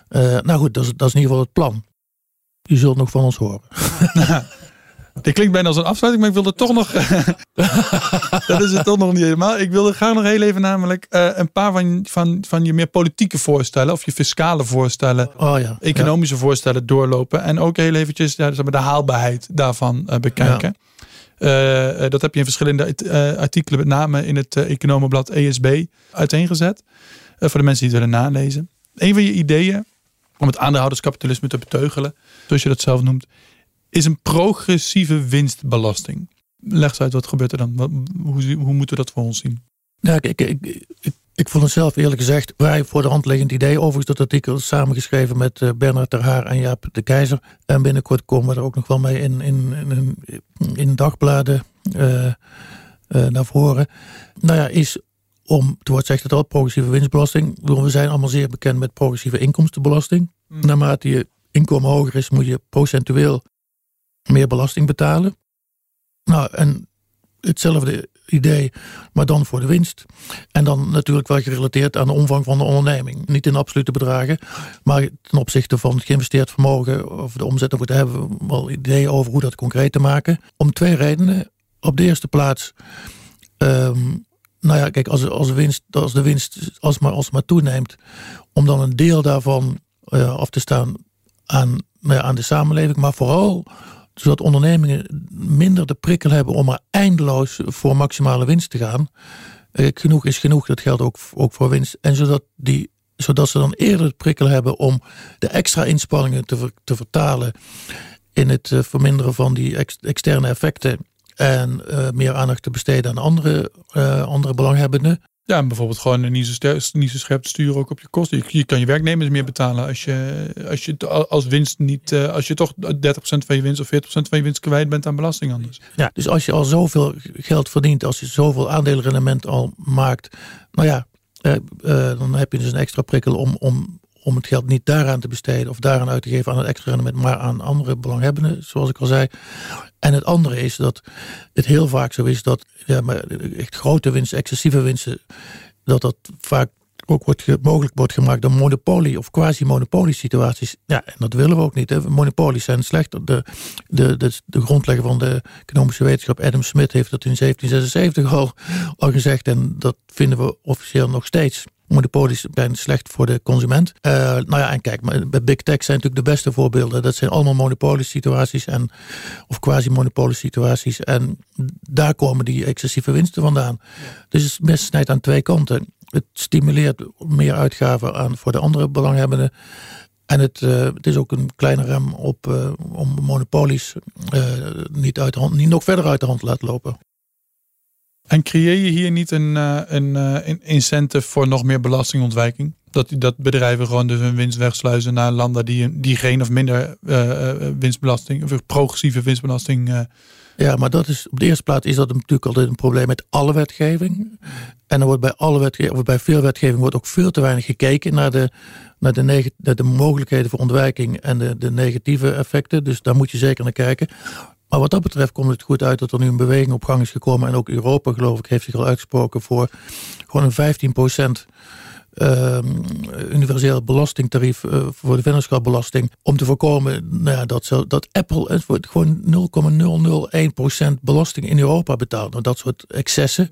nou goed, dat is, dat is in ieder geval het plan. Je zult nog van ons horen. Dit klinkt bijna als een afsluiting, maar ik wilde toch nog. dat is het toch nog niet helemaal. Ik wilde graag nog heel even namelijk uh, een paar van, van, van je meer politieke voorstellen. of je fiscale voorstellen. Oh ja, economische voorstellen doorlopen. En ook heel eventjes ja, de haalbaarheid daarvan uh, bekijken. Ja. Uh, dat heb je in verschillende artikelen, met name in het Economenblad ESB, uiteengezet. voor de mensen die het willen nalezen. Een van je ideeën om het aandeelhouderskapitalisme te beteugelen, zoals je dat zelf noemt, is een progressieve winstbelasting. Leg eens uit, wat gebeurt er dan? Hoe, hoe moeten we dat voor ons zien? Ja, ik, ik, ik, ik vond het zelf eerlijk gezegd vrij voor de hand liggend idee. Overigens dat artikel is samengeschreven met uh, Bernard ter Haar en Jaap de Keizer. En binnenkort komen we er ook nog wel mee in, in, in, in dagbladen uh, uh, naar voren. Nou ja, is om, het woord zegt het al, progressieve winstbelasting. We zijn allemaal zeer bekend met progressieve inkomstenbelasting. Mm. Naarmate je inkomen hoger is, moet je procentueel meer belasting betalen. Nou, en hetzelfde idee, maar dan voor de winst. En dan natuurlijk wel gerelateerd aan de omvang van de onderneming. Niet in absolute bedragen, maar ten opzichte van het geïnvesteerd vermogen of de omzet, dan hebben we wel ideeën over hoe dat concreet te maken. Om twee redenen. Op de eerste plaats, um, nou ja, kijk, als, als, winst, als de winst als maar, als maar toeneemt, om dan een deel daarvan uh, af te staan aan, nou aan de samenleving, maar vooral zodat ondernemingen minder de prikkel hebben om er eindeloos voor maximale winst te gaan. Eh, genoeg is genoeg, dat geldt ook, ook voor winst. En zodat, die, zodat ze dan eerder de prikkel hebben om de extra inspanningen te, te vertalen in het uh, verminderen van die ex, externe effecten. En uh, meer aandacht te besteden aan andere, andere belanghebbenden. Ja, en bijvoorbeeld gewoon niet zo, niet zo scherp sturen ook op je kosten. Je, kan je werknemers meer betalen als je, als je als winst niet, uh, als je toch 30% van je winst of 40% van je winst kwijt bent aan belasting anders. Ja, dus als je al zoveel geld verdient, als je zoveel aandelenrendement al maakt, nou ja, uh, uh, dan heb je dus een extra prikkel om, om, om het geld niet daaraan te besteden of daaraan uit te geven aan het extra rendement, maar aan andere belanghebbenden, zoals ik al zei. En het andere is dat het heel vaak zo is dat ja, maar grote winsten, excessieve winsten, dat dat vaak ook wordt, mogelijk wordt gemaakt door monopolie of quasi-monopolie situaties. Ja, en dat willen we ook niet. Hè. Monopolies zijn slecht. De, de, de, de grondlegger van de economische wetenschap, Adam Smith, heeft dat in 1776 al, al gezegd. En dat vinden we officieel nog steeds. Monopolies zijn slecht voor de consument. Uh, nou ja, en kijk, maar bij Big Tech zijn natuurlijk de beste voorbeelden. Dat zijn allemaal monopoliesituaties en of quasi-monopoliesituaties. En daar komen die excessieve winsten vandaan. Dus het mes snijdt aan twee kanten. Het stimuleert meer uitgaven aan voor de andere belanghebbenden. En het, uh, het is ook een kleine rem op, uh, om monopolies niet, uit de hand, niet nog verder uit de hand te laten lopen. En creëer je hier niet een, een, uh, een incentive voor nog meer belastingontwijking? Dat, dat bedrijven gewoon dus hun winst wegsluizen naar landen die, die geen of minder uh, winstbelasting, of progressieve winstbelasting. Ja, maar dat is op de eerste plaats is dat natuurlijk altijd een probleem met alle wetgeving. En er wordt bij alle wetgeving, of bij veel wetgeving wordt ook veel te weinig gekeken naar de, naar de, de mogelijkheden voor ontwijking en de, de negatieve effecten. Dus daar moet je zeker naar kijken. Maar wat dat betreft komt het goed uit dat er nu een beweging op gang is gekomen. En ook Europa, geloof ik, heeft zich al uitgesproken voor gewoon een 15 procent. Uh, universeel belastingtarief uh, voor de vennootschapbelasting. Om te voorkomen nou ja, dat, zo, dat Apple gewoon 0,001% belasting in Europa betaalt. Nou, dat soort excessen.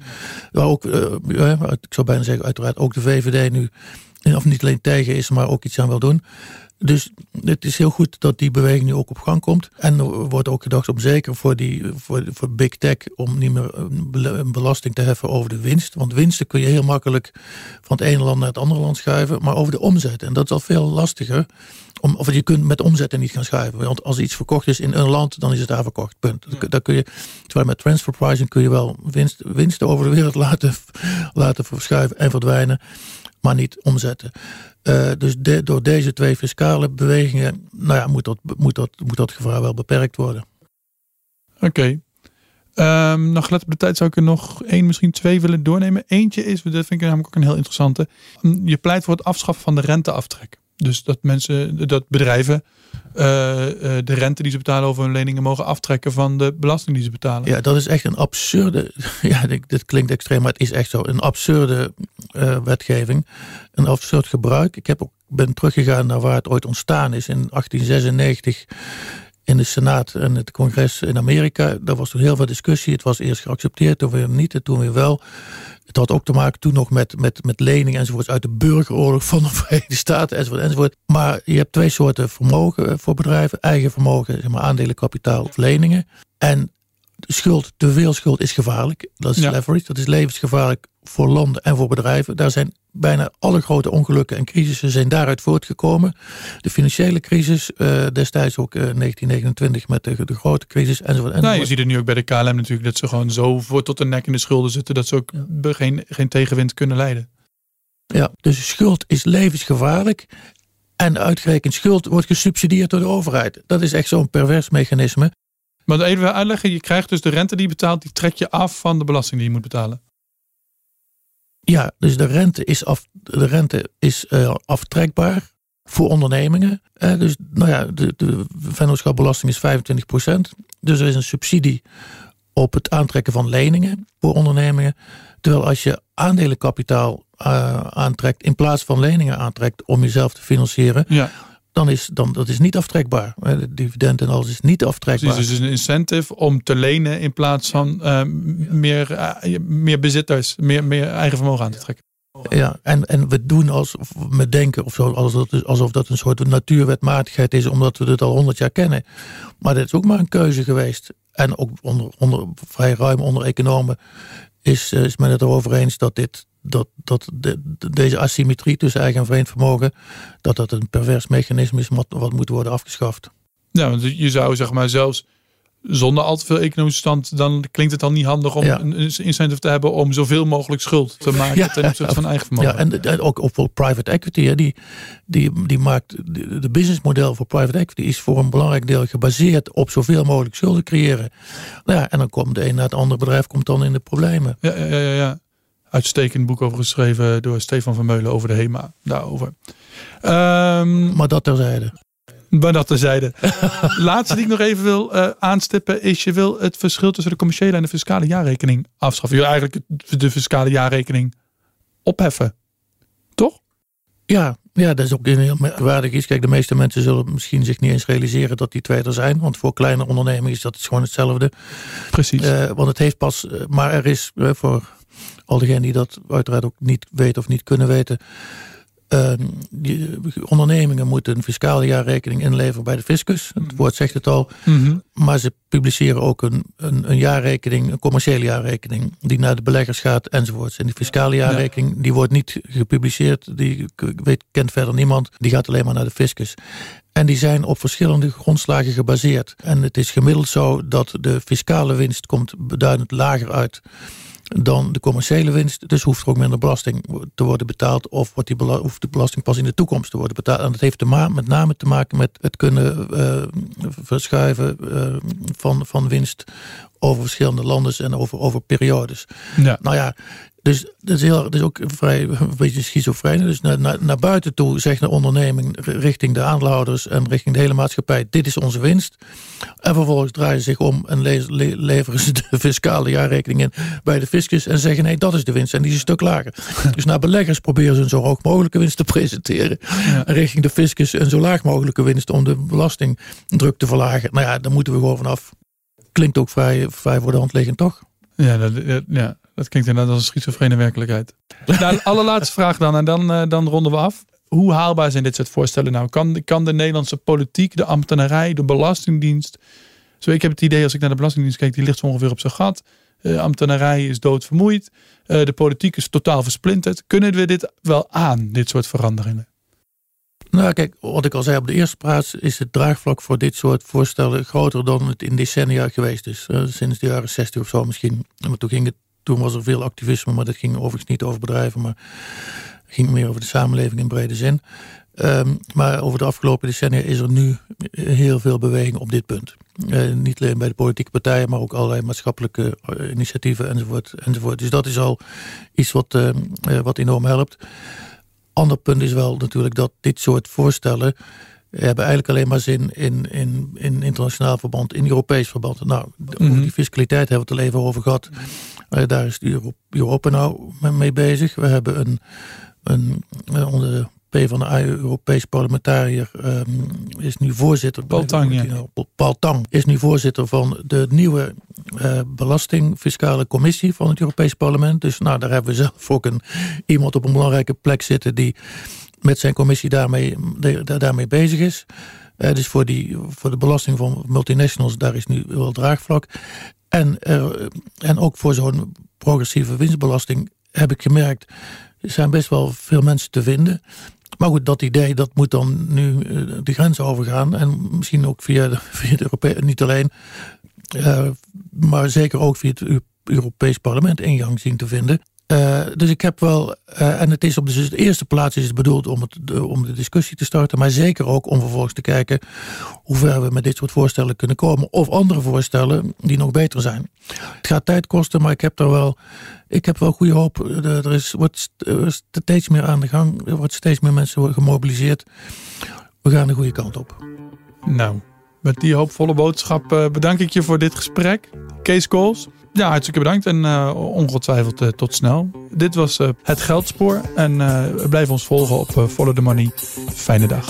Waar ook, uh, ik zou bijna zeggen, uiteraard ook de VVD nu of niet alleen tegen is, maar ook iets aan wil doen. Dus het is heel goed dat die beweging nu ook op gang komt. En er wordt ook gedacht om zeker voor, die, voor, voor big tech om niet meer een belasting te heffen over de winst. Want winsten kun je heel makkelijk van het ene land naar het andere land schuiven. Maar over de omzet. En dat is al veel lastiger. Om, of je kunt met omzetten niet gaan schuiven. Want als iets verkocht is in een land, dan is het daar verkocht. Punt. Daar kun je, terwijl met transfer pricing kun je wel winst, winsten over de wereld laten, laten verschuiven en verdwijnen. Maar niet omzetten. Uh, dus door deze twee fiscale bewegingen nou ja, moet, dat, moet, dat, moet dat gevaar wel beperkt worden. Oké. Okay. Um, nog gelet op de tijd zou ik er nog één, misschien twee willen doornemen. Eentje is, dat vind ik namelijk ook een heel interessante. Je pleit voor het afschaffen van de renteaftrek. Dus dat mensen, dat bedrijven uh, de rente die ze betalen over hun leningen mogen aftrekken van de belasting die ze betalen. Ja, dat is echt een absurde. Ja, dit, klinkt extreem, maar het is echt zo. Een absurde uh, wetgeving. Een absurd gebruik. Ik heb ook, ben teruggegaan naar waar het ooit ontstaan is in 1896 in de Senaat en het congres in Amerika. Daar was toen heel veel discussie. Het was eerst geaccepteerd, toen weer niet, en toen weer wel. Het had ook te maken toen nog met, met, met leningen enzovoorts uit de burgeroorlog van de Verenigde Staten enzovoort, enzovoort. Maar je hebt twee soorten vermogen eh, voor bedrijven. Eigen vermogen, zeg maar aandelenkapitaal of leningen. En schuld, te veel schuld is gevaarlijk. Dat is leverage, dat is levensgevaarlijk voor landen en voor bedrijven. Daar zijn bijna alle grote ongelukken en crisissen zijn daaruit voortgekomen. De financiële crisis, uh, destijds ook uh, 1929 met de, de, grote crisis enzovoort. Nou, je ziet het nu ook bij de KLM natuurlijk, dat ze gewoon zo voor tot de nek in de schulden zitten, dat ze ook geen, geen tegenwind kunnen leiden. Ja, dus schuld is levensgevaarlijk. En uitgerekend schuld wordt gesubsidieerd door de overheid. Dat is echt zo'n pervers mechanisme. Maar even uitleggen, je krijgt dus de rente die je betaalt, die trek je af van de belasting die je moet betalen. Ja, dus de rente is, af, de rente is uh, aftrekbaar voor ondernemingen. Uh, dus nou ja, de, de vennootschapbelasting is 25%. Dus er is een subsidie op het aantrekken van leningen voor ondernemingen. Terwijl als je aandelenkapitaal uh, aantrekt in plaats van leningen aantrekt om jezelf te financieren, ja dan is dan, dat is niet aftrekbaar. De dividend en alles is niet aftrekbaar. Precies, dus is een incentive om te lenen in plaats van uh, meer, uh, meer bezitters, meer, meer eigen vermogen aan te trekken. Ja, en, en we doen als we denken of zo, alsof, dat, alsof dat een soort natuurwetmatigheid is, omdat we het al honderd jaar kennen. Maar dat is ook maar een keuze geweest. En ook onder, onder, vrij ruim onder economen is, is men het erover eens dat dit dat, dat de, deze asymmetrie tussen eigen en vreemd vermogen, dat dat een pervers mechanisme is wat, wat moet worden afgeschaft. Ja, want je zou zeg maar zelfs zonder al te veel economische stand, dan klinkt het dan niet handig om een incentive te hebben om zoveel mogelijk schuld te maken ja, ten opzichte van eigen vermogen. Ja, en, ook voor private equity, hè, die, die, die maakt de, businessmodel voor private equity is voor een belangrijk deel gebaseerd op zoveel mogelijk schulden creëren. Nou ja, en dan komt de een naar het andere bedrijf komt dan in de problemen. Ja, ja, ja. ja uitstekend boek over geschreven door Stefan van Meulen over de HEMA. Daarover. Um, maar dat terzijde. Maar dat terzijde. Laatste die ik nog even wil uh, aanstippen is je wil het verschil tussen de commerciële en de fiscale jaarrekening afschaffen. Je wil eigenlijk de fiscale jaarrekening opheffen. Toch? Ja, ja, dat is ook een heel merkwaardig iets. Kijk, de meeste mensen zullen misschien zich niet eens realiseren dat die twee er zijn. Want voor kleine ondernemingen is dat gewoon hetzelfde. Precies. Uh, want het heeft pas, uh, maar er is uh, voor al diegenen die dat uiteraard ook niet weten of niet kunnen weten. Uh, ondernemingen moeten een fiscale jaarrekening inleveren bij de fiscus. Het mhm. woord zegt het al. Mhm. Maar ze publiceren ook een, een, een, jaarrekening, een commerciële jaarrekening, die naar de beleggers gaat enzovoorts. En die fiscale jaarrekening, die wordt niet gepubliceerd. Die weet, kent verder niemand. Die gaat alleen maar naar de fiscus. En die zijn op verschillende grondslagen gebaseerd. En het is gemiddeld zo dat de fiscale winst komt beduidend lager uit dan de commerciële winst. Dus hoeft er ook minder belasting te worden betaald. Of wordt die hoeft de belasting pas in de toekomst te worden betaald. En dat heeft te met name te maken met het kunnen uh, verschuiven uh, van, van winst over verschillende landen en over, over periodes. Ja. Nou ja, dus dat is, heel, dat is ook vrij, een beetje schizofreen. Dus naar, naar, naar buiten toe zegt de onderneming richting de aandeelhouders en richting de hele maatschappij: dit is onze winst. En vervolgens draaien ze zich om en le leveren ze de fiscale jaarrekening in bij de fiscus en zeggen: nee, dat is de winst en die is een stuk lager. dus naar beleggers proberen ze een zo hoog mogelijke winst te presenteren. Ja. Richting de fiscus een zo laag mogelijke winst om de belastingdruk te verlagen. Nou ja, daar moeten we gewoon vanaf. Klinkt ook vrij, vrij voor de hand liggend, toch? Ja, dat, ja dat klinkt inderdaad als een schizofrene werkelijkheid. nou, allerlaatste vraag dan en dan, uh, dan ronden we af. Hoe haalbaar zijn dit soort voorstellen nou? Kan, kan de Nederlandse politiek, de ambtenarij, de Belastingdienst... Zo, ik heb het idee als ik naar de Belastingdienst kijk, die ligt zo ongeveer op zijn gat. De ambtenarij is doodvermoeid. Uh, de politiek is totaal versplinterd. Kunnen we dit wel aan, dit soort veranderingen? Nou, kijk, wat ik al zei op de eerste plaats is het draagvlak voor dit soort voorstellen groter dan het in decennia geweest is. Uh, sinds de jaren 60 of zo misschien. Maar toen, ging het, toen was er veel activisme, maar dat ging overigens niet over bedrijven, maar ging meer over de samenleving in brede zin. Um, maar over de afgelopen decennia is er nu heel veel beweging op dit punt. Uh, niet alleen bij de politieke partijen, maar ook allerlei maatschappelijke uh, initiatieven enzovoort, enzovoort. Dus dat is al iets wat, uh, wat enorm helpt. Ander punt is wel natuurlijk dat dit soort voorstellen hebben eigenlijk alleen maar zin in, in, in internationaal verband, in Europees verband. Nou, over mhm. die fiscaliteit hebben we het al even over gehad. Daar is Europa nou mee bezig. We hebben een, een, onder de P van de Europees parlementariër um, is nu voorzitter. Paul Tang, ja. Paul Tang is nu voorzitter van de nieuwe uh, belastingfiscale commissie van het Europees parlement. Dus nou, daar hebben we zelf ook een, iemand op een belangrijke plek zitten die met zijn commissie daarmee, daarmee bezig is. Uh, dus voor, die, voor de belasting van multinationals, daar is nu wel draagvlak. En, uh, en ook voor zo'n progressieve winstbelasting heb ik gemerkt, er zijn best wel veel mensen te vinden. Maar goed, dat idee dat moet dan nu eh, de grens overgaan. En misschien ook via de, via Europese, niet alleen, uh, maar zeker ook via het Europees Parlement ingang zien te vinden. Uh, dus ik heb wel, uh, en het is op de, eerste plaats is het bedoeld om, het, de, om de discussie te starten, maar zeker ook om vervolgens te kijken hoe ver we met dit soort voorstellen kunnen komen. Of andere voorstellen die nog beter zijn. Het gaat tijd kosten, maar ik heb er wel, ik heb wel goede hoop. Er, is, wordt steeds meer aan de gang, er wordt steeds meer mensen gemobiliseerd. We gaan de goede kant op. Nou, met die hoopvolle boodschap uh, bedank ik je voor dit gesprek. Kees Kools. Ja, hartstikke bedankt en uh, ongetwijfeld uh, tot snel. Dit was Het Geldspoor en blijf ons volgen op Follow the Money. Fijne dag.